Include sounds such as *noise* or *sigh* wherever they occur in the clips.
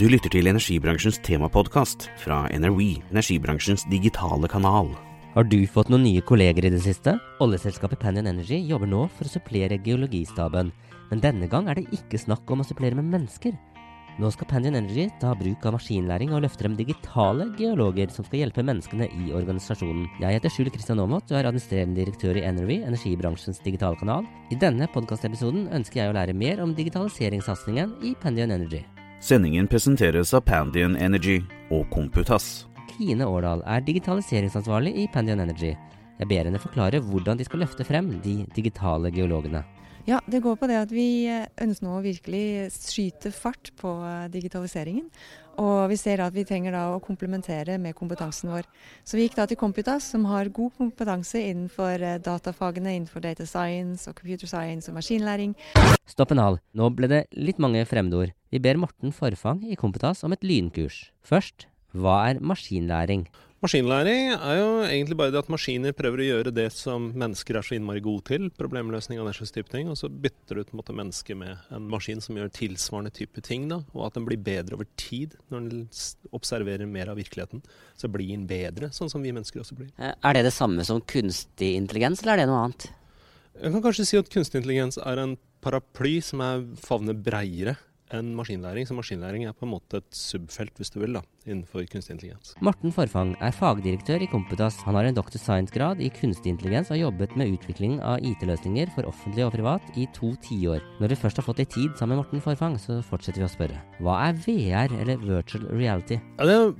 Du lytter til energibransjens temapodkast fra NRW, energibransjens digitale kanal. Har du fått noen nye kolleger i det siste? Oljeselskapet Panion Energy jobber nå for å supplere geologistaben, men denne gang er det ikke snakk om å supplere med mennesker. Nå skal Panion Energy ta bruk av maskinlæring og løfte frem digitale geologer som skal hjelpe menneskene i organisasjonen. Jeg heter Skjul Kristian Aamodt og er administrerende direktør i Energy, energibransjens digitale kanal. I denne podkastepisoden ønsker jeg å lære mer om digitaliseringssatsingen i Panion Energy. Sendingen presenteres av Pandion Energy og Komputas. Kine Årdal er digitaliseringsansvarlig i Pandion Energy. Jeg ber henne forklare hvordan de skal løfte frem de digitale geologene. Ja, det går på det at vi ønsker nå å virkelig skyte fart på eh, digitaliseringen. Og vi ser at vi trenger da å komplementere med kompetansen vår. Så vi gikk da til Computas, som har god kompetanse innenfor eh, datafagene, innenfor data science og computer science og maskinlæring. Stopp en hal, nå ble det litt mange fremmedord. Vi ber Morten Forfang i Kompetas om et lynkurs. Først, hva er maskinlæring? Maskinlæring er jo egentlig bare det at maskiner prøver å gjøre det som mennesker er så innmari gode til, problemløsning og den slags type ting, og så bytter du ut måte mennesket med en maskin som gjør tilsvarende type ting, da, og at den blir bedre over tid når den observerer mer av virkeligheten. Så blir den bedre, sånn som vi mennesker også blir. Eh, er det det samme som kunstig intelligens, eller er det noe annet? Jeg kan kanskje si at kunstig intelligens er en paraply som er favner breiere enn maskinlæring. Så maskinlæring er på en måte et subfelt, hvis du vil, da, innenfor kunstig intelligens. Morten Forfang er fagdirektør i Kompetas. Han har en doktor science-grad i kunstig intelligens og har jobbet med utvikling av IT-løsninger for offentlig og privat i to tiår. Når vi først har fått litt tid sammen med Morten Forfang, så fortsetter vi å spørre. Hva er VR, eller virtual reality? Ja, det er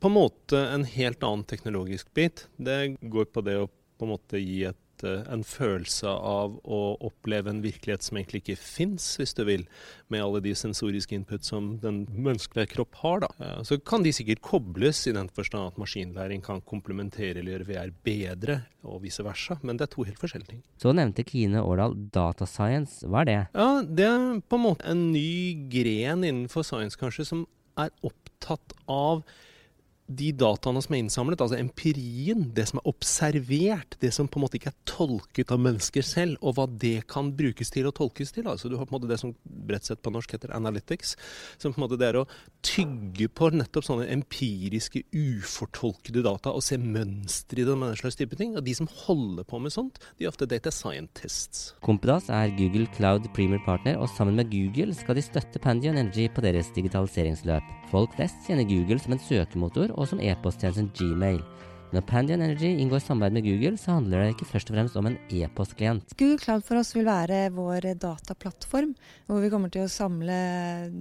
på en måte en helt annen teknologisk bit. Det går på det å på en måte gi et en følelse av å oppleve en virkelighet som egentlig ikke fins, hvis du vil, med alle de sensoriske input som den menneskelige kropp har. Da. Så kan de sikkert kobles i den forstand at maskinlæring kan komplementere eller gjøre VR bedre, og vice versa, men det er to helt forskjellige ting. Så nevnte Kine Årdal data science. Hva er det? Ja, Det er på en måte en ny gren innenfor science, kanskje, som er opptatt av de dataene som er innsamlet, altså empirien, det som er observert, det som på en måte ikke er tolket av mennesker selv, og hva det kan brukes til og tolkes til. Altså, du har på en måte det som bredt sett på norsk heter analytics, som på en måte det er å tygge på nettopp sånne empiriske, ufortolkede data og se mønstre i den menneskelige type ting. Og de som holder på med sånt, de er ofte data scientists. Kompedas er Google Cloud Premier Partner, og sammen med Google skal de støtte Pandion Energy på deres digitaliseringsløp. Folk flest kjenner Google som en søkemotor og som e-posttjenesten Gmail. Når Pandion Energy inngår samarbeid med Google, så handler det ikke først og fremst om en e-postklient. Google Cloud for oss vil være vår dataplattform, hvor vi kommer til å samle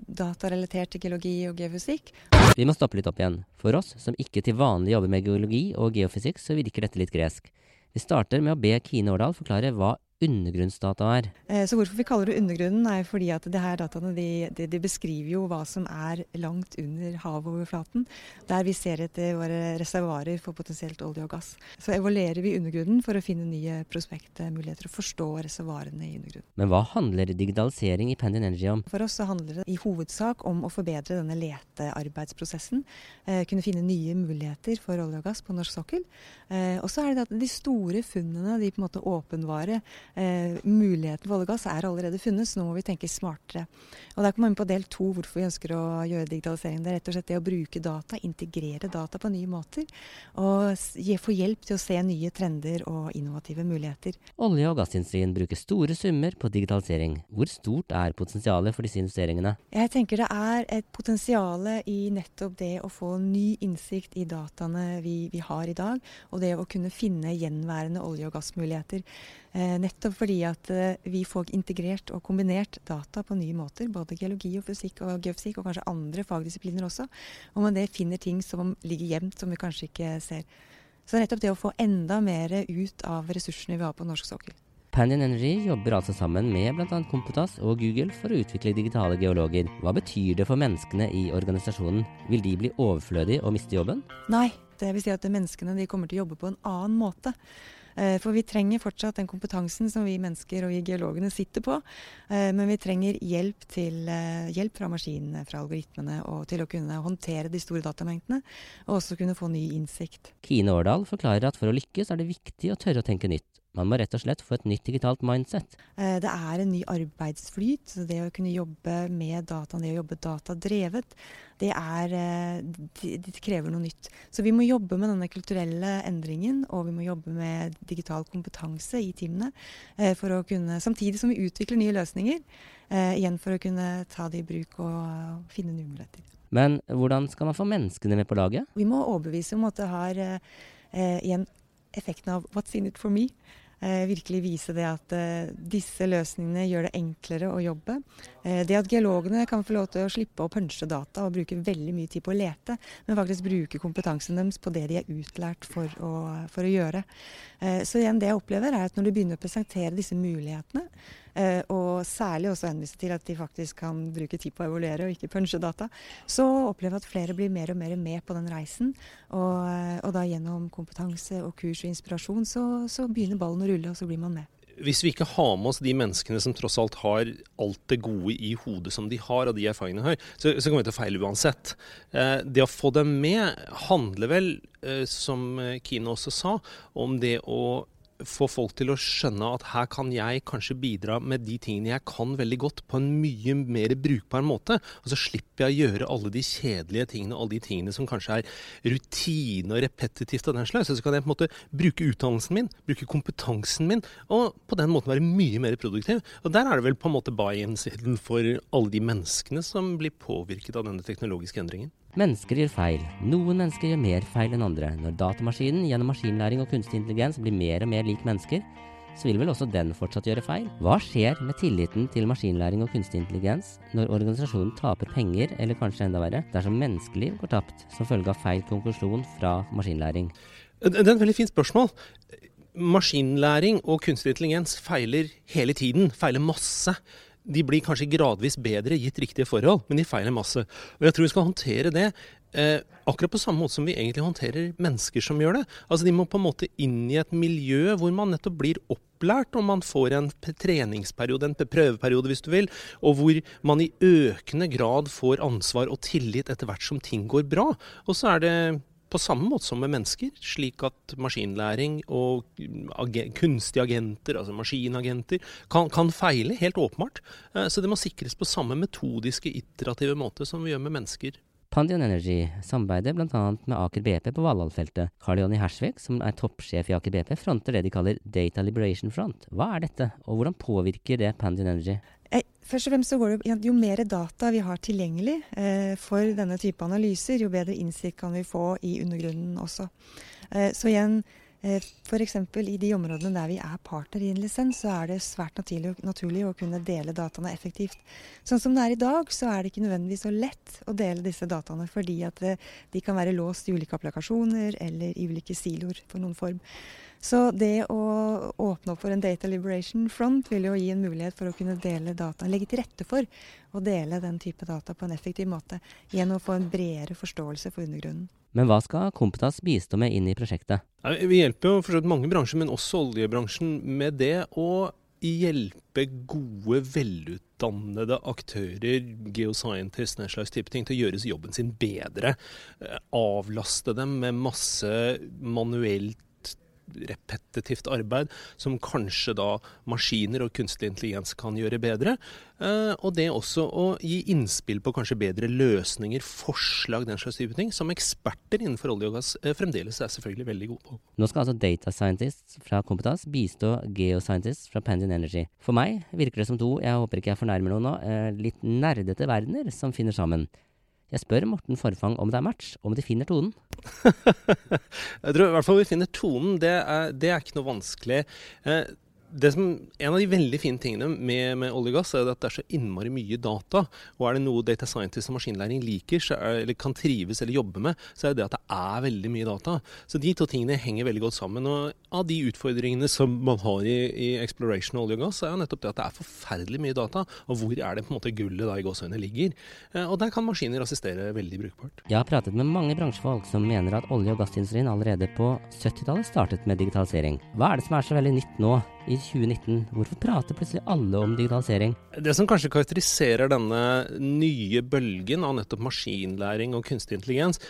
data relatert til geologi og geofysikk. Vi må stoppe litt opp igjen. For oss som ikke til vanlig jobber med geologi og geofysikk, så virker dette litt gresk. Vi starter med å be Kine Årdal forklare hva undergrunnsdata er. Så hvorfor vi kaller det undergrunnen, er fordi at det her dataene de, de, de, beskriver jo hva som er langt under havoverflaten. Der vi ser etter våre reservoarer for potensielt olje og gass. Så evaluerer vi undergrunnen for å finne nye prospektmuligheter og forstå reservoarene i undergrunnen. Men hva handler digitalisering i Pendin Energy om? For oss så handler det i hovedsak om å forbedre denne letearbeidsprosessen. Eh, kunne finne nye muligheter for olje og gass på norsk sokkel. Eh, og så er det at de store funnene, de på en måte åpenbare eh, muligheten for olje og gass er allerede funnet, så nå må vi tenke smartere. Og Der kommer vi på del to, hvorfor vi ønsker å gjøre digitalisering. Det er rett og slett det å bruke data, integrere data på nye måter. Og få hjelp til å se nye trender og innovative muligheter. Olje- og gassindustrien bruker store summer på digitalisering. Hvor stort er potensialet for disse investeringene? Jeg tenker det er et potensial i nettopp det å få ny innsikt i dataene vi, vi har i dag, og det å kunne finne gjenværende olje- og gassmuligheter. Eh, nettopp fordi at eh, vi får integrert og kombinert data på nye måter. Både geologi og fysikk og geofysikk, og kanskje andre fagdisipliner også. Og man det finner ting som ligger gjemt, som vi kanskje ikke ser. Så det er nettopp det å få enda mer ut av ressursene vi har på norsk sokkel. Pandion Energy jobber altså sammen med bl.a. Kompetas og Google for å utvikle digitale geologer. Hva betyr det for menneskene i organisasjonen? Vil de bli overflødige og miste jobben? Nei, det vil si at menneskene de kommer til å jobbe på en annen måte. Eh, For vi trenger fortsatt den kompetansen som vi mennesker og vi geologene sitter på. Eh, Men vi trenger hjelp, til, eh, hjelp fra maskinene, fra algoritmene, og til å kunne håndtere de store datamengdene. Og også kunne få ny innsikt. Kine Årdal forklarer at for å lykkes er det viktig å tørre å tenke nytt. Man må rett og slett få et nytt digitalt mindset. Eh, Det er en ny arbeidsflyt. så Det å kunne jobbe med dataen, det å jobbe datadrevet, det, er, eh, det, krever noe nytt. Så vi må jobbe med denne kulturelle endringen, og vi må jobbe med digital kompetanse i teamene. eh, kunne, samtidig som vi utvikler nye løsninger, igjen for å kunne ta det i bruk og finne nye muligheter. Men hvordan skal man få menneskene med på laget? Vi må overbevise om at det har eh, igjen effekten av 'what's in it for me'. Eh, virkelig vise det at eh, disse løsningene gjør det enklere å jobbe. Eh, det at geologene kan få lov til å slippe å punche data og bruke veldig mye tid på å lete, men faktisk bruke kompetansen deres på det de er utlært for å, for å gjøre. Eh, så igjen, det jeg opplever er at når du begynner å presentere disse mulighetene, og særlig også henvise til at de faktisk kan bruke tid på å evaluere og ikke punche data, så opplever jeg at flere blir mer og mer med på den reisen. Og, eh, og da gjennom kompetanse og kurs og inspirasjon, så, så begynner ballen å rulle, og så blir man med. Hvis vi ikke har med oss de menneskene som tross alt har alt det gode i hodet som de har, og de erfaringene har, så, så kommer vi til å feile uansett. Eh, det å få dem med handler vel, eh, som Kine også sa, om det å få folk til å skjønne at her kan jeg kanskje bidra med de tingene jeg kan veldig godt, på en mye mer brukbar måte. Og så slipper jeg å gjøre alle de kjedelige tingene, alle de tingene som kanskje er rutine og repetitivt og den slags. Så kan jeg på en måte bruke utdannelsen min, bruke kompetansen min, og på den måten være mye mer produktiv. Og der er det vel på en måte buy-in-siden for alle de menneskene som blir påvirket av denne teknologiske endringen. Mennesker gjør feil. Noen mennesker gjør mer feil enn andre. Når datamaskinen gjennom maskinlæring og kunstig intelligens blir mer og mer lik mennesker, så vil vel også den fortsatt gjøre feil. Hva skjer med tilliten til maskinlæring og kunstig intelligens når organisasjonen taper penger, eller kanskje enda verre, dersom menneskeliv går tapt som følge av feil konklusjon fra maskinlæring? Det er et veldig fint spørsmål. Maskinlæring og kunstig intelligens feiler hele tiden, feiler masse. De blir kanskje gradvis bedre gitt riktige forhold, men de feiler masse. Og jeg tror vi skal håndtere det eh, akkurat på samme måte som vi egentlig håndterer mennesker som gjør det. Altså De må på en måte inn i et miljø hvor man nettopp blir opplært, og man får en treningsperiode, en prøveperiode hvis du vil, og hvor man i økende grad får ansvar og tillit etter hvert som ting går bra. Og så er det på samme måte som med mennesker, slik at maskinlæring og agen kunstige agenter, altså maskinagenter, kan, kan feile, helt åpenbart. Eh, Så det må sikres på samme metodiske, iterative måte som vi gjør med mennesker. Pandion Energy samarbeider bl.a. med Aker BP på Valhall-feltet. Karl Jonny Hersvik, som er toppsjef i Aker BP, fronter det de kaller Data Liberation Front. Hva er dette, og hvordan påvirker det Pandion Energy? Eh, Først og fremst så går det, Jo mer data vi har tilgjengelig eh, for denne type analyser, jo bedre innsikt kan vi få i undergrunnen også. Eh, så igjen, eh, F.eks. i de områdene der vi er partner i en lisens, så er det svært naturlig, naturlig å kunne dele dataene effektivt. Sånn som det er i dag, så er det ikke nødvendigvis så lett å dele disse dataene, fordi at eh, de kan være låst i ulike applikasjoner eller i ulike siloer for noen form. Så det å åpne opp for en data liberation front vil jo gi en mulighet for å kunne dele data, legge til rette for å dele den type data på en effektiv måte, gjennom å få en bredere forståelse for undergrunnen. Men hva skal Kompetas bistå med inn i prosjektet? Vi hjelper jo for mange bransjer, men også oljebransjen, med det å hjelpe gode, velutdannede aktører, geoscientists, den slags type ting, til å gjøre jobben sin bedre. Eh, Avlaste dem med masse manuelt repetitivt arbeid som kanskje da maskiner og kunstig intelligens kan gjøre bedre. Eh, og det også å gi innspill på kanskje bedre løsninger, forslag, den slags type ting, som eksperter innenfor olje og gass eh, fremdeles er selvfølgelig veldig gode på. Nå skal altså data scientists fra Kompetas bistå geoscientists fra Pandion Energy. For meg virker det som to, jeg håper ikke jeg fornærmer noen nå, eh, litt nerdete verdener som finner sammen. Jeg spør Morten Forfang om det er match, om de finner tonen. *laughs* Jeg tror i hvert fall vi finner tonen. Det er, det er ikke noe vanskelig. Eh, som, en av de veldig fine tingene med, med, olje og gass, er at det er så innmari mye data. Og er det noe data scientist og maskinlæring liker, er, eller kan trives eller jobbe med, så er det at det er veldig mye data. Så de to tingene henger veldig godt sammen. Og av de utfordringene som man har i, i exploration av olje og gass, er nettopp det at det er forferdelig mye data. Og hvor er det på en måte gullet da i gåseøynene ligger? Eh, og der kan maskiner assistere veldig brukbart. Jeg har pratet med mange bransjefolk som mener at olje- og gassindustrien allerede på 70-tallet startet med digitalisering. Hva er det som er så veldig nytt nå? I 2019. Hvorfor prater plutselig alle om digitalisering? Det som kanskje karakteriserer denne nye bølgen av nettopp maskinlæring og kunstig intelligens,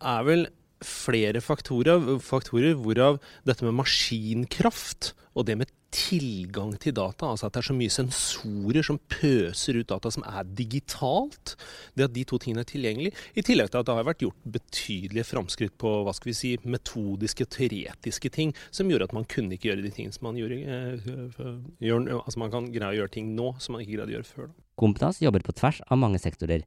er vel flere faktorer, faktorer hvorav dette med maskinkraft og det med tilgang til data, altså at det er så mye sensorer som pøser ut data som er digitalt, det at de to tingene er tilgjengelig, i tillegg til at det har vært gjort betydelige framskritt på hva skal vi si, metodiske, teoretiske ting, som gjorde at man kunne ikke gjøre de tingene som man gjorde eh, gjør, Altså man kan greie å gjøre ting nå som man ikke greide å gjøre før. Kompetas jobber på tvers av mange sektorer.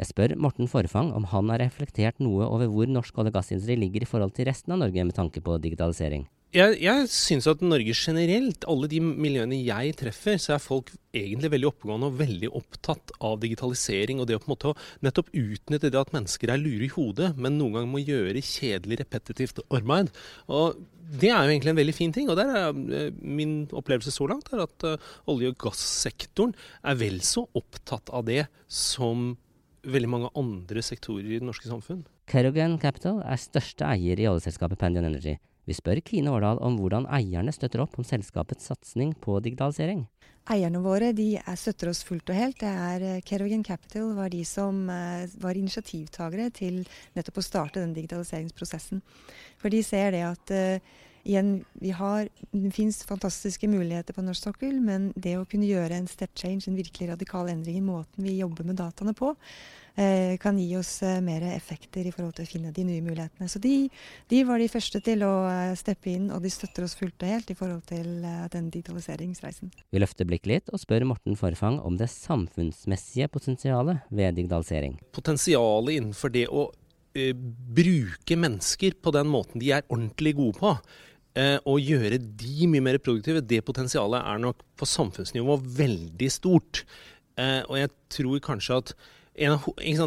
Jeg spør Morten Forfang om han har reflektert noe over hvor norsk olje- og gassindustri ligger i forhold til resten av Norge med tanke på digitalisering jeg, jeg syns at Norge generelt, alle de miljøene jeg treffer, så er folk egentlig veldig oppegående og veldig opptatt av digitalisering. Og det å på en måte nettopp utnytte det at mennesker er lure i hodet, men noen ganger må gjøre kjedelig, repetitivt arbeid. Og det er jo egentlig en veldig fin ting. Og der er eh, min opplevelse så langt er at uh, olje- og gassektoren er vel så opptatt av det som veldig mange andre sektorer i det norske samfunn. Kerogen Capital er største eier i oljeselskapet Pandion Energy. Vi spør Kine Årdal om hvordan eierne støtter opp om selskapets satsing på digitalisering. Eierne våre de støtter oss fullt og helt. Det er eh, Kerogen Capital var de som eh, var initiativtagere til nettopp å starte den digitaliseringsprosessen. For de ser det at uh, igjen, har, det finnes fantastiske muligheter på norsk sokkel, men det å kunne gjøre en step change, en virkelig radikal endring i måten vi jobber med dataene på, Eh, kan gi oss eh, mer effekter i forhold til å finne de nye mulighetene. Så de, de, var de første til å eh, steppe inn, og de støtter oss fullt og helt i forhold til den digitaliseringsreisen. Vi løfter blikket litt og spør Morten Forfang om det samfunnsmessige potensialet ved digitalisering. Potensialet innenfor det å uh, bruke mennesker på den måten de er ordentlig gode på. og gjøre de mye mer produktive, det potensialet er nok på samfunnsnivå veldig stort. og jeg tror kanskje at en av,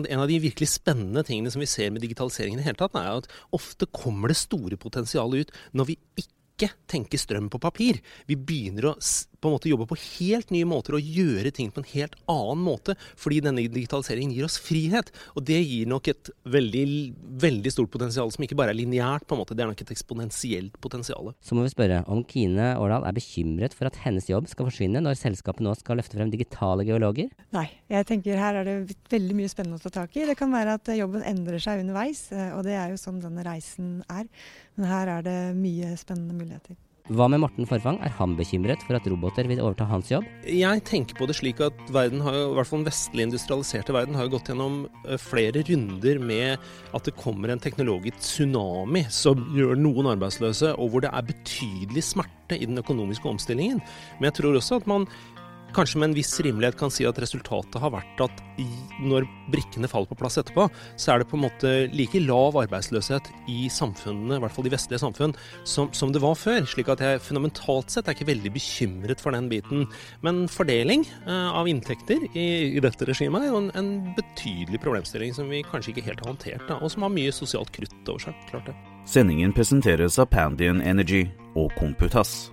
en av, de virkelig spennende tingene som vi ser med digitaliseringen, i hele tatt, er at ofte kommer det store potensialet ut når vi ikke tenker strøm på papir. Vi begynner å på en måte jobbe på helt nye måter og gjøre ting på en helt annen måte, fordi denne digitaliseringen gir oss frihet. Og det gir nok et veldig, veldig stort potensial som ikke bare er lineært, på en måte. Det er nok et eksponentielt potensial. Så må vi spørre om Kine Årdal er bekymret for at hennes jobb skal forsvinne når selskapet nå skal løfte frem digitale geologer? Nei, jeg tenker her er det veldig mye spennende å ta tak i. Det kan være at jobben endrer seg underveis, eh, og det er jo sånn denne reisen er. Men her er det mye spennende muligheter. Hva med Morten Forfang, er han bekymret for at roboter vil overta hans jobb? Jeg tenker på det slik at verden har i hvert fall den vestlige industrialiserte verden har gått gjennom eh, flere runder med at det kommer en teknologisk tsunami som gjør noen arbeidsløse, og hvor det er betydelig smerte i den økonomiske omstillingen. Men jeg tror også at man kanskje med en viss rimelighet kan si at resultatet har vært at når brikkene faller på plass etterpå, så er det på en måte like lav arbeidsløshet i samfunnene, i hvert fall de vestlige samfunn, som, som det var før. Slik at jeg fundamentalt sett er ikke veldig bekymret for den biten. Men fordeling eh, av inntekter i, i, dette regimet er jo en, en, betydelig problemstilling som vi kanskje ikke helt har håndtert, da, og som har mye sosialt krutt over seg. klart det. Sendingen presenteres av Pandian Energy og Komputas.